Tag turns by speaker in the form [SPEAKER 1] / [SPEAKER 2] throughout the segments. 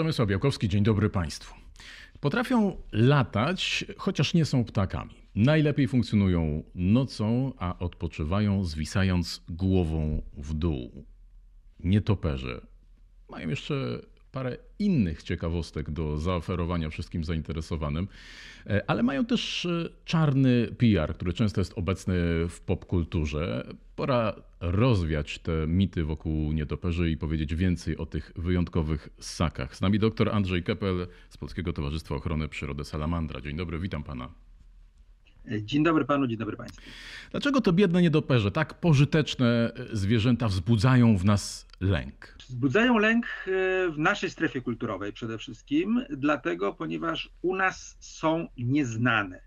[SPEAKER 1] Przemysław Białkowski, dzień dobry Państwu. Potrafią latać, chociaż nie są ptakami. Najlepiej funkcjonują nocą, a odpoczywają zwisając głową w dół. Nietoperze mają jeszcze parę innych ciekawostek do zaoferowania wszystkim zainteresowanym, e, ale mają też e, czarny PR, który często jest obecny w popkulturze. Pora rozwiać te mity wokół nietoperzy i powiedzieć więcej o tych wyjątkowych ssakach. Z nami dr Andrzej Kepel z Polskiego Towarzystwa Ochrony Przyrody Salamandra. Dzień dobry, witam pana.
[SPEAKER 2] Dzień dobry panu, dzień dobry państwu.
[SPEAKER 1] Dlaczego te biedne nietoperze, tak pożyteczne zwierzęta, wzbudzają w nas lęk?
[SPEAKER 2] Wzbudzają lęk e, w naszej strefie kulturowej przede wszystkim, dlatego, ponieważ u nas są nieznane.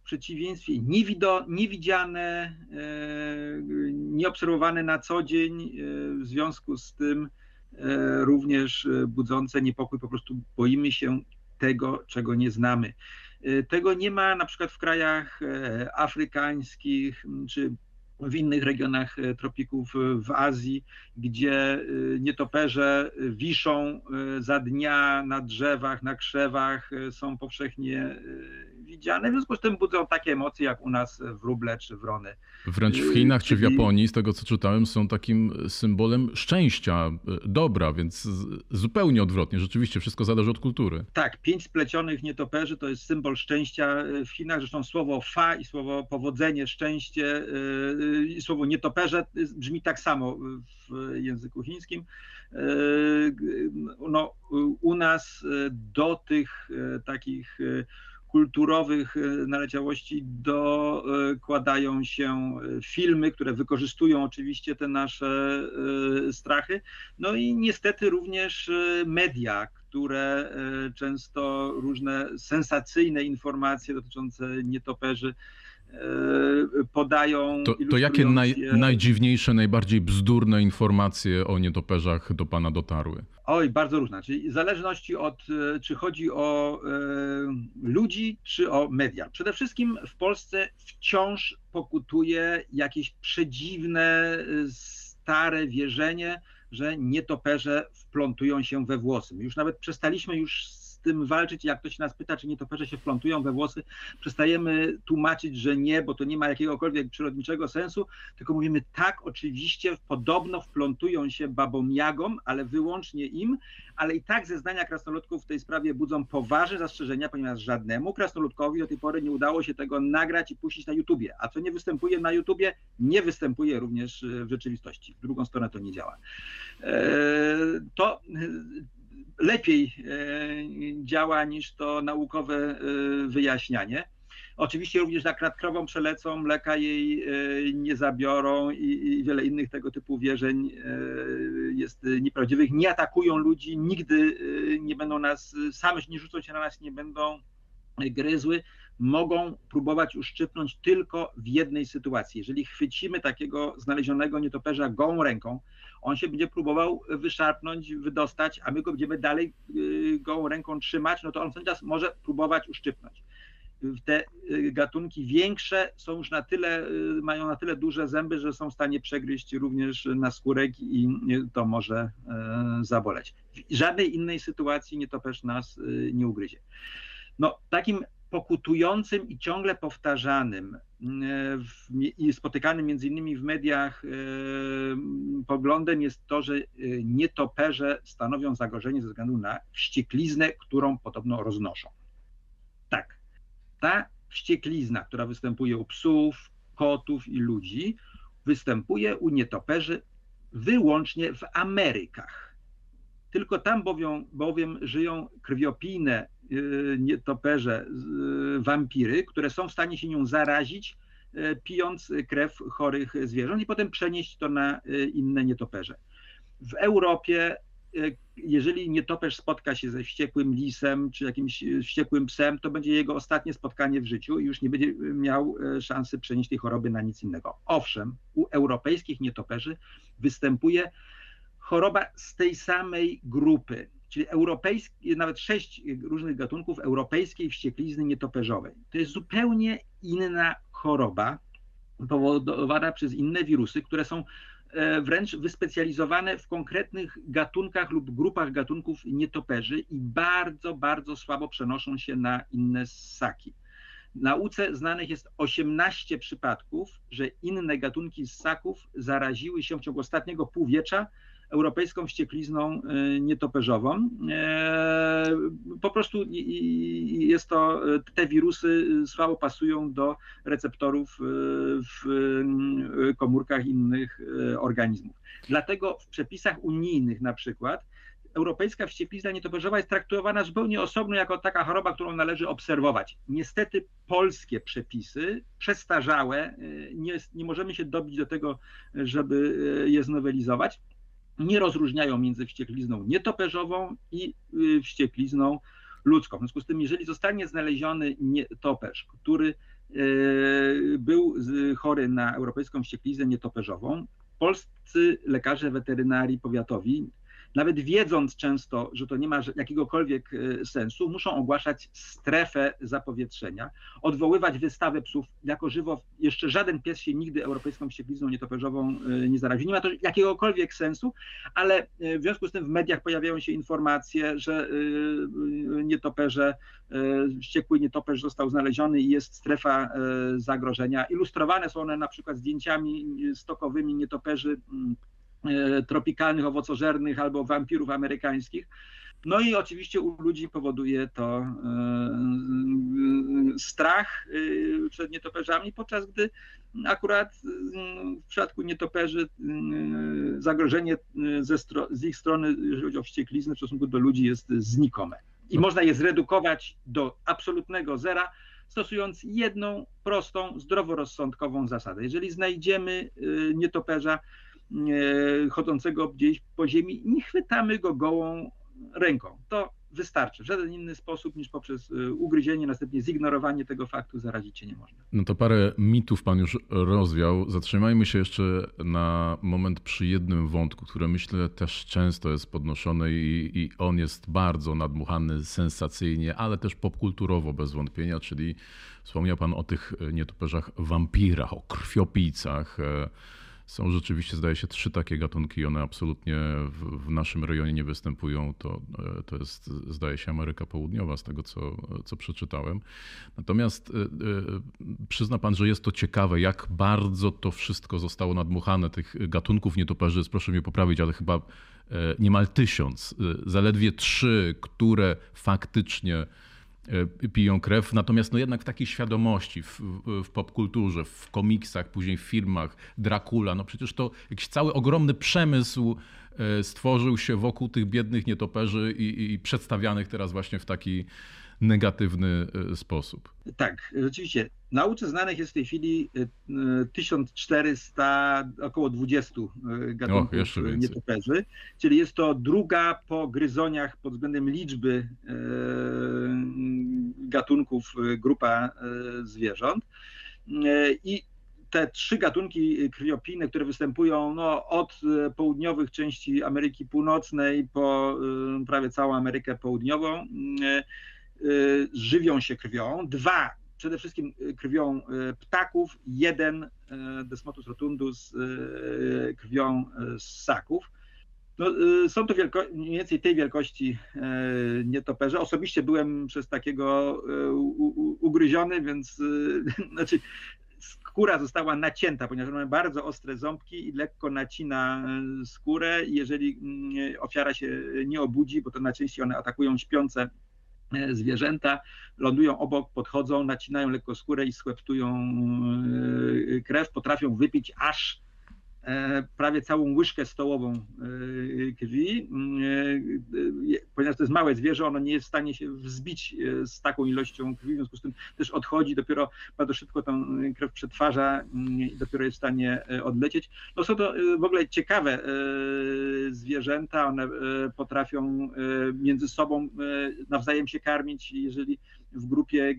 [SPEAKER 2] W przeciwieństwie niewido, niewidziane, e, nieobserwowane na co dzień, e, w związku z tym również budzące niepokój, po prostu boimy się tego, czego nie znamy. Tego nie ma na przykład w krajach afrykańskich czy w innych regionach e, tropików e, w Azji, gdzie e, nietoperze wiszą za dnia na drzewach, na krzewach, są powszechnie widziane, w związku z tym budzą takie emocje jak u nas wróble czy wrony.
[SPEAKER 1] Wręcz w Chinach czy w Japonii, z tego co czytałem, są takim symbolem szczęścia, dobra, więc zupełnie odwrotnie. Rzeczywiście wszystko zależy od kultury.
[SPEAKER 2] Tak, pięć splecionych nietoperzy to jest symbol szczęścia w Chinach. Zresztą słowo fa i słowo powodzenie, szczęście Y, słowo nietoperze brzmi tak samo w języku chińskim. Y, no, u nas do tych y, takich kulturowych naleciałości dokładają się filmy, które wykorzystują oczywiście te nasze strachy. No i niestety również media, które często różne sensacyjne informacje dotyczące nietoperzy
[SPEAKER 1] E, podają. To, to jakie naj, najdziwniejsze, najbardziej bzdurne informacje o nietoperzach do Pana dotarły?
[SPEAKER 2] Oj, bardzo różne. Czyli w zależności od, e, czy chodzi o e, ludzi, czy o media. Przede wszystkim w Polsce wciąż pokutuje jakieś przedziwne, stare wierzenie, że nietoperze wplątują się we włosy. My już nawet przestaliśmy już tym walczyć. Jak ktoś nas pyta, czy nietoperze się wplątują we włosy, przestajemy tłumaczyć, że nie, bo to nie ma jakiegokolwiek przyrodniczego sensu, tylko mówimy tak, oczywiście podobno wplątują się babom jagom, ale wyłącznie im, ale i tak zeznania krasnoludków w tej sprawie budzą poważne zastrzeżenia, ponieważ żadnemu krasnoludkowi do tej pory nie udało się tego nagrać i puścić na YouTubie, a co nie występuje na YouTubie, nie występuje również w rzeczywistości. W drugą stronę to nie działa. E, to lepiej e, działa niż to naukowe e, wyjaśnianie. Oczywiście również nad krową przelecą, mleka jej e, nie zabiorą i, wiele innych tego typu wierzeń jest nieprawdziwych. Nie atakują ludzi, nigdy nie będą nas, same nie rzucą się na nas, nie będą gryzły. Mogą próbować uszczypnąć tylko w jednej sytuacji. Jeżeli chwycimy takiego znalezionego nietoperza gołą ręką, on się będzie próbował wyszarpnąć, wydostać, a my go będziemy dalej y, gołą ręką trzymać, no to on cały może próbować uszczypnąć. Te y, gatunki większe są już na tyle, y, mają na tyle duże zęby, że są w stanie przegryźć również na skórek i to może zaboleć. W żadnej innej sytuacji nietoperz nas nie ugryzie. No, takim pokutującym i ciągle powtarzanym i spotykanym między innymi w mediach e, poglądem jest to, że e, nietoperze stanowią zagrożenie ze względu na wściekliznę, którą podobno roznoszą. Tak, ta wścieklizna, która występuje u psów, kotów i ludzi, występuje u nietoperzy wyłącznie w Amerykach. Tylko tam bowiem, bowiem żyją krwiopijne Y, nietoperze, y, wampiry, które są w stanie się nią zarazić, y, pijąc krew chorych zwierząt i potem przenieść to na inne nietoperze. W Europie, jeżeli nietoperz spotka się ze wściekłym lisem czy jakimś wściekłym psem, to będzie jego ostatnie spotkanie w życiu i już nie będzie miał szansy przenieść tej choroby na nic innego. Owszem, u europejskich nietoperzy występuje choroba z tej samej grupy, czyli europejski, nawet sześć różnych gatunków europejskiej wścieklizny nietoperzowej. To jest zupełnie inna choroba powodowana przez inne wirusy, które są wręcz wyspecjalizowane w konkretnych gatunkach lub grupach gatunków nietoperzy i bardzo, bardzo słabo przenoszą się na inne ssaki nauce znanych jest 18 przypadków, że inne gatunki ssaków zaraziły się w ciągu ostatniego półwiecza europejską wścieklizną e, nietoperzową. E, po prostu jest to, te wirusy słabo pasują do receptorów e, w komórkach innych organizmów. Dlatego w przepisach unijnych na przykład europejska wścieklizna nietoperzowa jest traktowana zupełnie osobno jako taka choroba, którą należy obserwować. Niestety polskie przepisy przestarzałe, nie, nie możemy się dobić do tego, żeby je znowelizować, nie rozróżniają między wścieklizną nietoperzową i y, wścieklizną ludzką. W związku z tym, jeżeli zostanie znaleziony nietoperz, który był chory na europejską wściekliznę nietoperzową, polscy lekarze weterynarii powiatowi nawet wiedząc często, że to nie ma jakiegokolwiek e, sensu, muszą ogłaszać strefę zapowietrzenia, odwoływać wystawę psów jako żywo. Jeszcze żaden pies się nigdy europejską wścieklizną nietoperzową e, nie zaraził. Nie ma to jakiegokolwiek sensu, ale e, w związku z tym w mediach pojawiają się informacje, że nietoperze, wściekły nietoperz został znaleziony i jest strefa zagrożenia. Ilustrowane są one na przykład zdjęciami stokowymi nietoperzy tropikalnych owocożernych albo wampirów amerykańskich. No i oczywiście u ludzi powoduje to e, strach e, przed nietoperzami, podczas gdy akurat w przypadku nietoperzy zagrożenie ze z ich strony, jeżeli chodzi o wściekliznę w stosunku do ludzi jest znikome. I można je zredukować do absolutnego zera, stosując jedną prostą, zdroworozsądkową zasadę. Jeżeli znajdziemy nietoperza, E, chodzącego gdzieś po ziemi, nie chwytamy go gołą ręką. To wystarczy. W żaden inny sposób niż poprzez e, ugryzienie, następnie zignorowanie tego faktu zarazić się nie można.
[SPEAKER 1] No to parę mitów pan już rozwiał. Zatrzymajmy się jeszcze na moment przy jednym wątku, który myślę też często jest podnoszony i, i on jest bardzo nadmuchany sensacyjnie, ale też popkulturowo bez wątpienia, czyli wspomniał pan o tych nietoperzach wampirach, o krwiopijcach. E, są rzeczywiście, zdaje się, trzy takie gatunki. One absolutnie w, w, naszym rejonie nie występują. To, e, to jest, zdaje się, Ameryka Południowa, z tego co, co przeczytałem. Natomiast y, y, przyzna pan, że jest to ciekawe, jak bardzo to wszystko zostało nadmuchane. Tych gatunków nietoperzy, proszę mnie poprawić, ale chyba niemal tysiąc. Zaledwie trzy, które faktycznie E, piją krew, natomiast no jednak w takiej świadomości, w, w popkulturze, w komiksach, później w filmach, Dracula, no przecież to jakiś cały ogromny przemysł e, stworzył się wokół tych biednych nietoperzy i, i przedstawianych teraz właśnie w taki negatywny e, sposób.
[SPEAKER 2] Tak, rzeczywiście. Nauce znanych jest w tej chwili 1400, e, około 20 e, gatunków o, nietoperzy, czyli jest to druga po gryzoniach pod względem liczby gatunków grupa zwierząt. I te trzy gatunki krwiopijne, które występują no, od południowych części Ameryki Północnej po prawie całą Amerykę Południową, żywią się krwią, dwa przede wszystkim y, krwią y, ptaków, jeden Desmotus rotundus krwią ssaków. No, są to wielko, mniej więcej tej wielkości nietoperze. Osobiście byłem przez takiego ugryziony, więc znaczy skóra została nacięta, ponieważ mamy bardzo ostre ząbki i lekko nacina skórę. Jeżeli mm, ofiara się nie obudzi, bo to najczęściej one atakują śpiące zwierzęta lądują obok, podchodzą, nacinają lekko skórę i skłeptują e, krew, potrafią wypić aż E, prawie całą łyżkę stołową e, krwi. E, ponieważ to jest małe zwierzę, ono nie jest w stanie się wzbić z taką ilością krwi, w związku z tym też odchodzi, dopiero bardzo szybko tą krew przetwarza i dopiero jest w stanie odlecieć. No są to w ogóle ciekawe zwierzęta, one potrafią między sobą nawzajem się karmić, jeżeli w grupie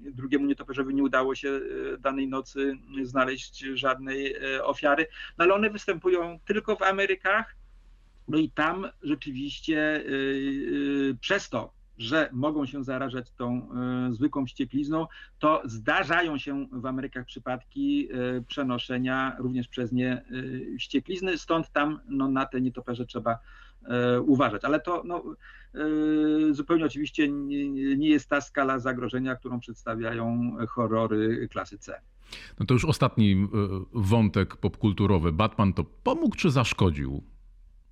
[SPEAKER 2] drugiemu nietoperzowi nie udało się danej nocy znaleźć żadnej ofiary, no ale one występują tylko w Amerykach, no i tam rzeczywiście przez to, że mogą się zarażać tą zwykłą ścieklizną, to zdarzają się w Amerykach przypadki przenoszenia również przez nie ścieklizny, stąd tam no, na te nietoperze trzeba uważać. Ale to no, zupełnie oczywiście nie jest ta skala zagrożenia, którą przedstawiają horrory klasy C.
[SPEAKER 1] No to już ostatni e, wątek popkulturowy. Batman to pomógł czy zaszkodził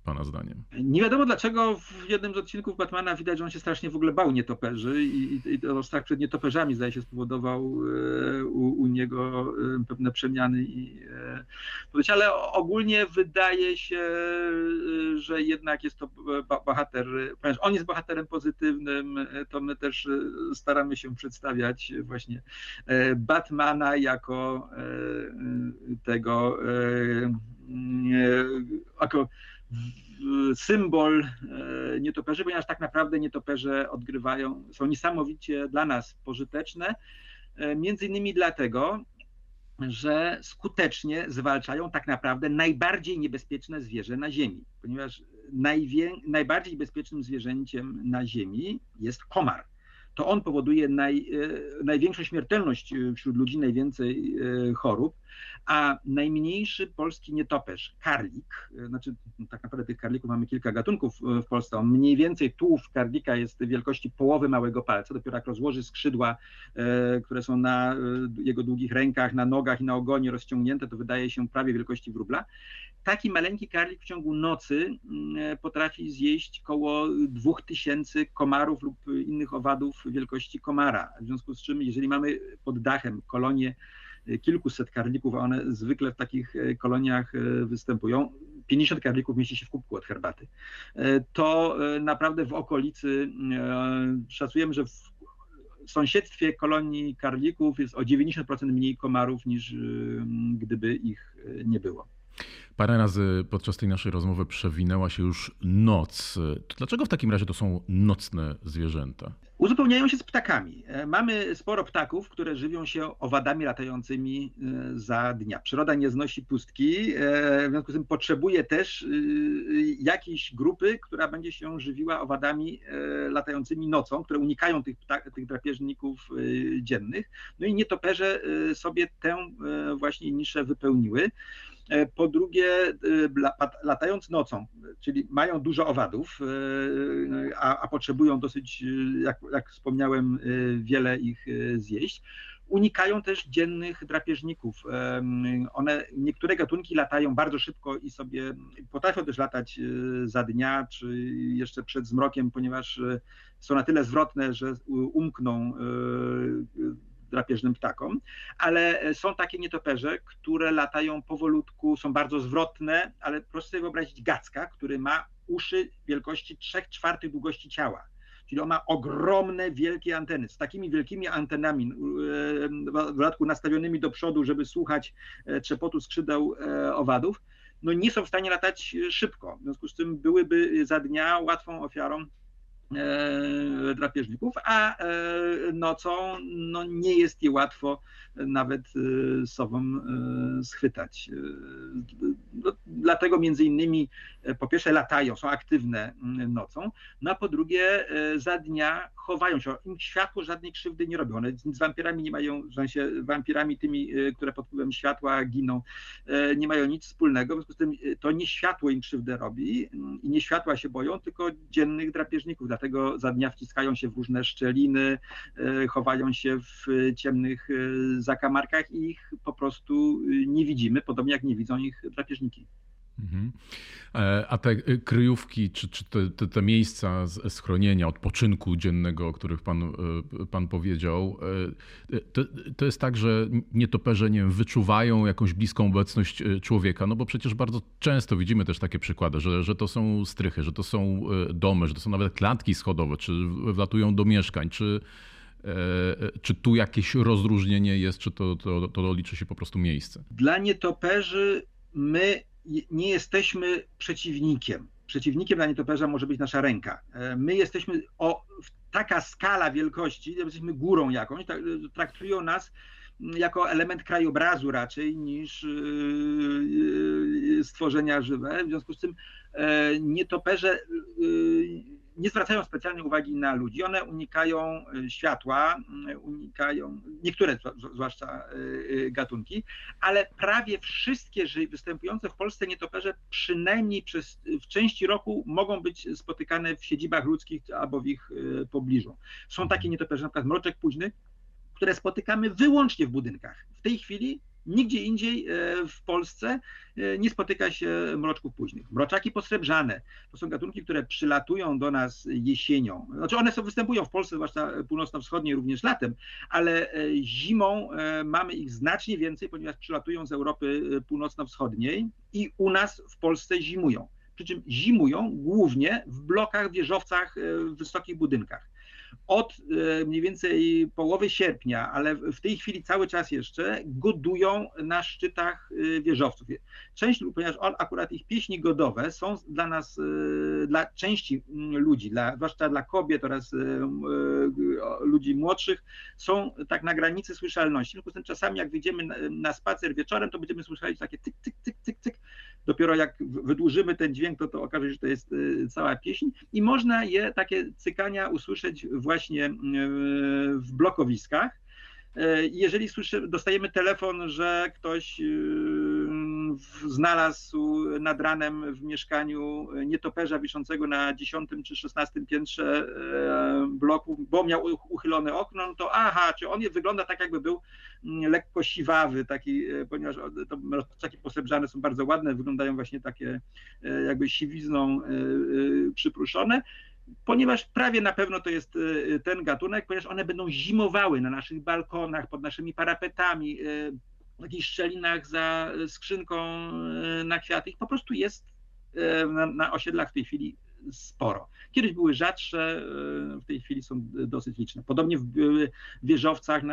[SPEAKER 1] Pana zdaniem?
[SPEAKER 2] Nie wiadomo dlaczego w jednym z odcinków Batmana widać, że on się strasznie w ogóle bał nietoperzy i, i, i strach przed nietoperzami zdaje się spowodował e, u, u niego e, pewne przemiany i e, ale ogólnie wydaje się, że jednak jest to bohater, ponieważ on jest bohaterem pozytywnym, to my też staramy się przedstawiać właśnie Batmana jako tego jako symbol e, nietoperzy, ponieważ tak naprawdę nietoperze odgrywają, są niesamowicie dla nas pożyteczne, e, między innymi dlatego, że skutecznie zwalczają tak naprawdę najbardziej niebezpieczne zwierzę na Ziemi, ponieważ najbardziej bezpiecznym zwierzęciem na Ziemi jest komar to on powoduje naj, e, największą śmiertelność e, wśród ludzi, najwięcej e, chorób, a najmniejszy polski nietoperz, karlik, znaczy tak naprawdę tych karlików mamy kilka gatunków w Polsce, on mniej więcej tułów karlika jest wielkości połowy małego palca, dopiero jak rozłoży skrzydła, które są na jego długich rękach, na nogach i na ogonie rozciągnięte, to wydaje się prawie wielkości wróbla taki maleńki karlik w ciągu nocy mm, potrafi zjeść około 2000 komarów lub innych owadów wielkości komara. W związku z czym, jeżeli mamy pod dachem kolonie e, kilkuset karlików, a one zwykle w takich e, koloniach e, występują, 50 karlików mieści się w kubku od herbaty, to naprawdę w okolicy szacujemy, że w sąsiedztwie kolonii karlików jest o 90% mniej komarów niż gdyby ich nie było.
[SPEAKER 1] Parę razy podczas tej naszej rozmowy przewinęła się już noc. Dlaczego w takim razie to są nocne zwierzęta?
[SPEAKER 2] Uzupełniają się z ptakami. E, mamy sporo ptaków, które żywią się owadami latającymi e, za dnia. Przyroda nie znosi pustki, e, w związku z tym potrzebuje też jakiejś grupy, która będzie się żywiła owadami latającymi nocą, które unikają tych, tych drapieżników dziennych. No i nietoperze sobie tę właśnie niszę wypełniły. E, po drugie, e, latając nocą, czyli mają dużo owadów, e, a, a potrzebują dosyć, jak, jak wspomniałem, wiele ich zjeść unikają też dziennych drapieżników. One, niektóre gatunki latają bardzo szybko i sobie potrafią też latać za dnia, czy jeszcze przed zmrokiem, ponieważ są na tyle zwrotne, że umkną drapieżnym ptakom, ale e, są takie nietoperze, które latają powolutku, są bardzo zwrotne, ale proszę sobie wyobrazić gacka, który ma uszy wielkości 3 czwartych długości ciała. Czyli on ma ogromne, wielkie anteny. Z takimi wielkimi antenami, e, w dodatku nastawionymi do przodu, żeby słuchać e, trzepotu skrzydeł owadów, no nie są w stanie latać szybko. W związku z tym byłyby za dnia łatwą ofiarą drapieżników, a e, nocą no, nie jest je łatwo nawet e, sobą schwytać. No, dlatego między innymi po pierwsze latają, są aktywne mm, nocą, no a po drugie za dnia chowają się. Im światło żadnej krzywdy nie robią. One z wampirami nie mają, w sensie wampirami tymi, które pod wpływem światła giną, nie mają nic wspólnego. W związku z tym to nie światło im krzywdę robi mm, i nie światła się boją, tylko dziennych drapieżników dlatego za dnia wciskają się w różne szczeliny, e, chowają się w ciemnych e, zakamarkach i ich po prostu e, nie widzimy, podobnie jak nie widzą ich drapieżniki. Mhm.
[SPEAKER 1] A te kryjówki, czy, czy te, te, miejsca schronienia, odpoczynku dziennego, o których pan, pan powiedział, to, to jest tak, że nietoperze nie wiem, wyczuwają jakąś bliską obecność człowieka, no bo przecież bardzo często widzimy też takie przykłady, że, że to są strychy, że to są domy, że to są nawet klatki schodowe, czy wlatują do mieszkań, czy, czy tu jakieś rozróżnienie jest, czy to, to, to liczy się po prostu miejsce?
[SPEAKER 2] Dla nietoperzy my nie jesteśmy przeciwnikiem. Przeciwnikiem dla nietoperza może być nasza ręka. E, my jesteśmy o taka skala wielkości, jesteśmy górą jakąś, traktują nas jako element krajobrazu raczej niż e, e, stworzenia żywe. W związku z tym nietoperze nie zwracają specjalnej uwagi na ludzi. One unikają światła, unikają, niektóre zwłaszcza gatunki, ale prawie wszystkie występujące w Polsce nietoperze przynajmniej przez, w części roku mogą być spotykane w siedzibach ludzkich albo w ich pobliżu. Są takie nietoperze, przykład mroczek późny, które spotykamy wyłącznie w budynkach. W tej chwili nigdzie indziej e, w Polsce e, nie spotyka się mroczków późnych. Mroczaki posrebrzane to są gatunki, które przylatują do nas jesienią. Znaczy one są, występują w Polsce, zwłaszcza północno-wschodniej, również latem, ale e, zimą mamy ich znacznie więcej, ponieważ przylatują z Europy północno-wschodniej i u nas w Polsce zimują. Przy czym zimują głównie w blokach, wieżowcach, w wysokich budynkach od e, mniej więcej połowy sierpnia, ale w tej chwili cały czas jeszcze godują na szczytach e, wieżowców. Część, ponieważ on, akurat ich pieśni godowe są dla nas, e, dla części mm, ludzi, dla, zwłaszcza dla kobiet oraz ludzi młodszych, są tak na granicy słyszalności. W związku z tym czasami jak wyjdziemy na, spacer wieczorem, to będziemy słyszeli takie cyk, cyk, cyk, cyk, cyk. Dopiero jak wydłużymy ten dźwięk, to to okaże się, że to jest cała pieśń i można je, takie cykania usłyszeć właśnie e, w blokowiskach. E, jeżeli słyszy, dostajemy telefon, że ktoś znalazł nad ranem w mieszkaniu nietoperza wiszącego na 10 czy 16 piętrze bloku, bo miał uchylone okno, no to aha, czy on wygląda tak, jakby był mm, lekko siwawy, taki, ponieważ to takie posrebrzane są bardzo ładne, wyglądają właśnie takie jakby siwizną przypruszone. Ponieważ prawie na pewno to jest ten gatunek, ponieważ one będą zimowały na naszych balkonach, pod naszymi parapetami, w jakichś szczelinach za skrzynką y, na kwiaty. Ich po prostu jest na, na osiedlach w tej chwili sporo. Kiedyś były rzadsze, e, w tej chwili są dosyć liczne. Podobnie w wieżowcach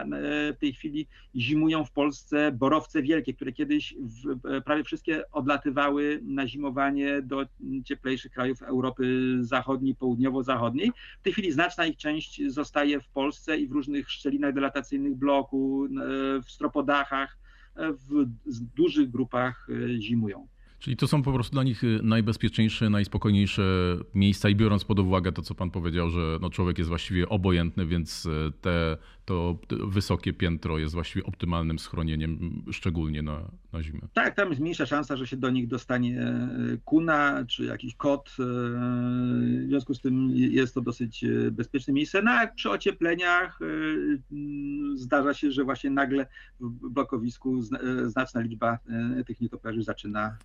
[SPEAKER 2] w tej chwili zimują w Polsce borowce wielkie, które kiedyś w, prawie wszystkie odlatywały na zimowanie do cieplejszych krajów Europy Zachodniej, Południowo-Zachodniej. W tej chwili znaczna ich część zostaje w Polsce i w różnych szczelinach dilatacyjnych bloku, w stropodachach, w dużych grupach e, zimują.
[SPEAKER 1] Czyli to są po prostu dla nich y, najbezpieczniejsze, najspokojniejsze miejsca i biorąc pod uwagę to, co pan powiedział, że no człowiek jest właściwie obojętny, więc y, te, to wysokie piętro jest właściwie optymalnym schronieniem, szczególnie na, na zimę.
[SPEAKER 2] Tak, tam jest mniejsza szansa, że się do nich dostanie y, kuna czy jakiś kot. W związku z tym jest to dosyć bezpieczne miejsce. No a przy ociepleniach zdarza się, że właśnie nagle w blokowisku znaczna liczba tych nietoperzy zaczyna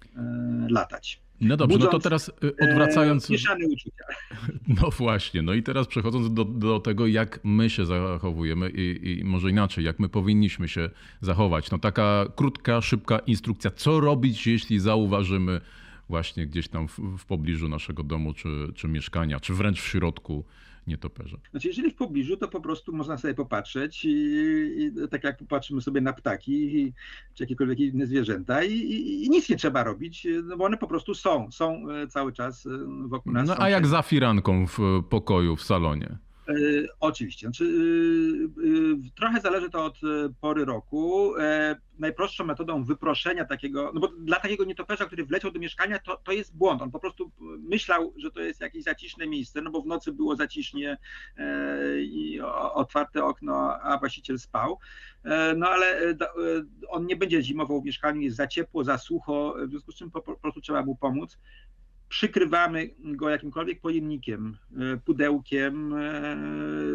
[SPEAKER 2] latać.
[SPEAKER 1] No dobrze, no to teraz y, odwracając.
[SPEAKER 2] Mieszane uczucia.
[SPEAKER 1] No właśnie, no i teraz przechodząc do, do tego, jak my się zachowujemy i, i, może inaczej, jak my powinniśmy się zachować. No taka krótka, szybka instrukcja, co robić, jeśli zauważymy właśnie gdzieś tam w, w pobliżu naszego domu czy, czy mieszkania, czy wręcz w środku nietoperza?
[SPEAKER 2] Znaczy, jeżeli w pobliżu, to po prostu można sobie popatrzeć i, i tak jak popatrzymy sobie na ptaki i, czy jakiekolwiek inne zwierzęta i, i, nic nie trzeba robić, no bo one po prostu są, są e, cały czas e, wokół nas.
[SPEAKER 1] No a jak za firanką w pokoju, w salonie?
[SPEAKER 2] E, oczywiście. Znaczy, y, trochę zależy to od pory roku najprostszą metodą wyproszenia takiego, no bo dla takiego nietoperza, który wleciał do mieszkania, to, to jest błąd. On po prostu myślał, że to jest jakieś zaciszne miejsce, no bo w nocy było zacisznie e, i otwarte okno, a właściciel spał. E, no ale e, on nie będzie zimował w mieszkaniu, jest za ciepło, za sucho, w związku z czym po prostu trzeba mu pomóc przykrywamy go jakimkolwiek pojemnikiem, pudełkiem,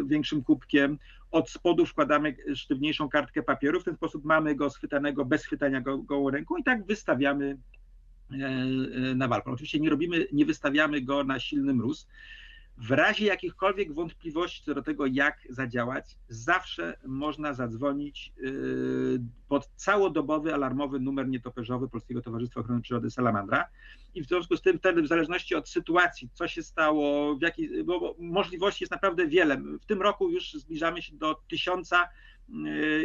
[SPEAKER 2] większym kubkiem, od spodu wkładamy sztywniejszą kartkę papieru, w ten sposób mamy go schwytanego bez chwytania go gołą ręką i tak wystawiamy e, e, na balkon. Oczywiście nie robimy, nie wystawiamy go na silny mróz, w razie jakichkolwiek wątpliwości co do tego, jak zadziałać, zawsze można zadzwonić yy, pod całodobowy alarmowy numer nietoperzowy Polskiego Towarzystwa Ochrony Przyrody Salamandra. I w związku z tym wtedy, w zależności od sytuacji, co się stało, w jakiej, bo możliwości jest naprawdę wiele. W tym roku już zbliżamy się do tysiąca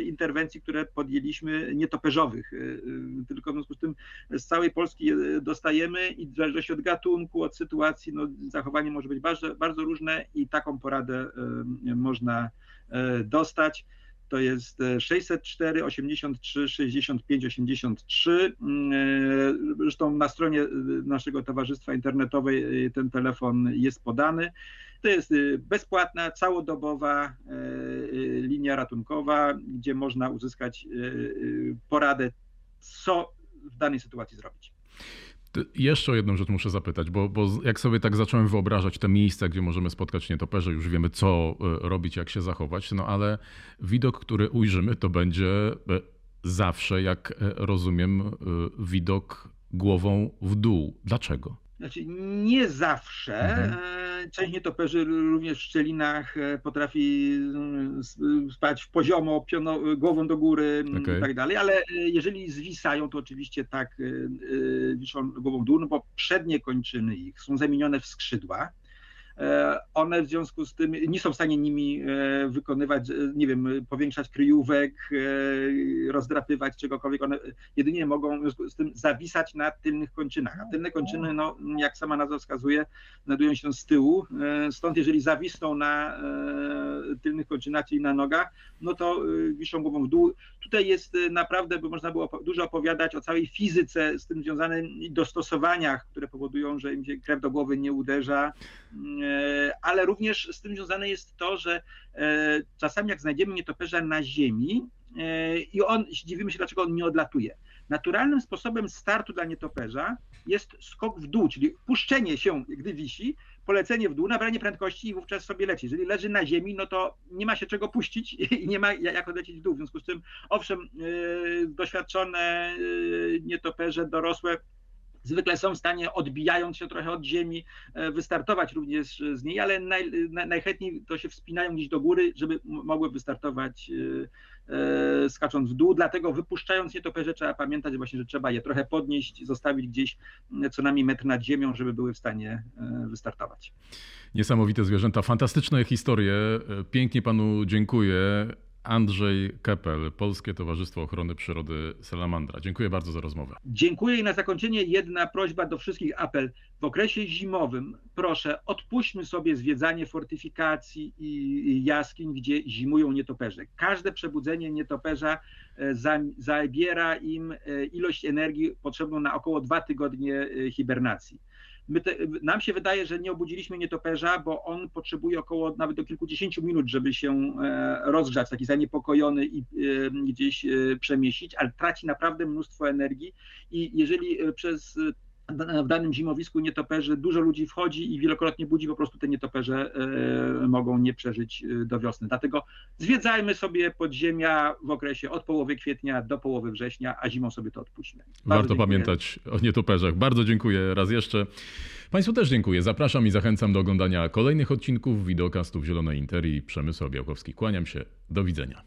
[SPEAKER 2] interwencji, które podjęliśmy nietoperzowych, e, e, tylko w związku z tym z całej Polski dostajemy i w zależności od gatunku, od sytuacji, no, zachowanie może być bardzo, bardzo różne i taką poradę można dostać. To jest e, 604 83 65 83. Mm, e, Zresztą na stronie e, naszego towarzystwa internetowej e, ten telefon jest podany. To jest e, bezpłatna, całodobowa linia ratunkowa, gdzie można uzyskać poradę, co w danej sytuacji zrobić.
[SPEAKER 1] Jeszcze o jedną rzecz muszę zapytać, bo, bo jak sobie tak zacząłem wyobrażać te miejsca, gdzie możemy spotkać nietoperze, już wiemy co e, robić, jak się zachować, no ale widok, który ujrzymy, to będzie e, zawsze, jak e, rozumiem, widok głową w dół. Dlaczego?
[SPEAKER 2] Znaczy, nie zawsze.
[SPEAKER 1] Mhm.
[SPEAKER 2] Część nietoperzy również w szczelinach e, potrafi mm, spać w poziomo, piono, głową do góry mm,
[SPEAKER 1] Okej.
[SPEAKER 2] i tak dalej, ale e, jeżeli zwisają, to oczywiście tak e, wiszą głową w dół, no bo przednie kończyny ich są zamienione w skrzydła. E, One w związku z tym nie są w stanie nimi e, wykonywać, e, nie wiem, powiększać kryjówek, rozdrapywać czegokolwiek. One jedynie mogą w związku z tym zawisać na tylnych kończynach. A tylne kończyny, no, jak sama nazwa wskazuje, znajdują się z tyłu. Stąd jeżeli zawisną na tylnych kończynach, czyli na nogach, no to e, wiszą głową w dół. Tutaj jest e, naprawdę, by można było dużo opowiadać o całej fizyce z tym związanym i dostosowaniach, które powodują, że im się krew do głowy nie uderza, E, ale również z tym związane jest to, że e, czasami jak znajdziemy nietoperza na ziemi e, i on, dziwimy się dlaczego on nie odlatuje. Naturalnym sposobem startu dla nietoperza jest skok w dół, czyli puszczenie się, gdy wisi, polecenie w dół, nabranie prędkości i wówczas sobie leci. Jeżeli leży na ziemi, no to nie ma się czego puścić i nie ma jak odlecieć w dół. W związku z tym, owszem, e, doświadczone e, nietoperze, dorosłe zwykle są w stanie, odbijając się trochę od ziemi, e, wystartować również z niej, ale naj, naj, najchętniej to się wspinają gdzieś do góry, żeby mogły wystartować e, skacząc w dół. Dlatego wypuszczając nietoperze trzeba pamiętać właśnie, że trzeba je trochę podnieść, zostawić gdzieś m, co najmniej metr nad ziemią, żeby były w stanie e, wystartować.
[SPEAKER 1] Niesamowite zwierzęta, fantastyczne historie. E, Pięknie panu dziękuję. Andrzej Kepel, Polskie Towarzystwo Ochrony Przyrody Salamandra. Dziękuję bardzo za rozmowę.
[SPEAKER 2] Dziękuję i na zakończenie jedna prośba do wszystkich, apel. W okresie zimowym proszę odpuśćmy sobie zwiedzanie fortyfikacji i jaskiń, gdzie zimują nietoperze. Każde przebudzenie nietoperza e, za- zabiera im e, ilość energii potrzebną na około dwa tygodnie e, hibernacji. Te, nam się wydaje, że nie obudziliśmy nietoperza, bo on potrzebuje około nawet do kilkudziesięciu minut, żeby się e, rozgrzać, taki zaniepokojony i e, gdzieś e, przemieścić, ale traci naprawdę mnóstwo energii i jeżeli przez w danym zimowisku nietoperzy, dużo ludzi wchodzi i wielokrotnie budzi, po prostu te nietoperze e, mogą nie przeżyć e, do wiosny. Dlatego zwiedzajmy sobie podziemia w okresie od połowy kwietnia do połowy września, a zimą sobie to odpuśćmy.
[SPEAKER 1] Warto pamiętać o nietoperzach. Bardzo dziękuję raz jeszcze. Państwu też dziękuję. Zapraszam i zachęcam do oglądania kolejnych odcinków wideokastów Zielonej Interii. Przemysław Białkowski. Kłaniam się. Do widzenia.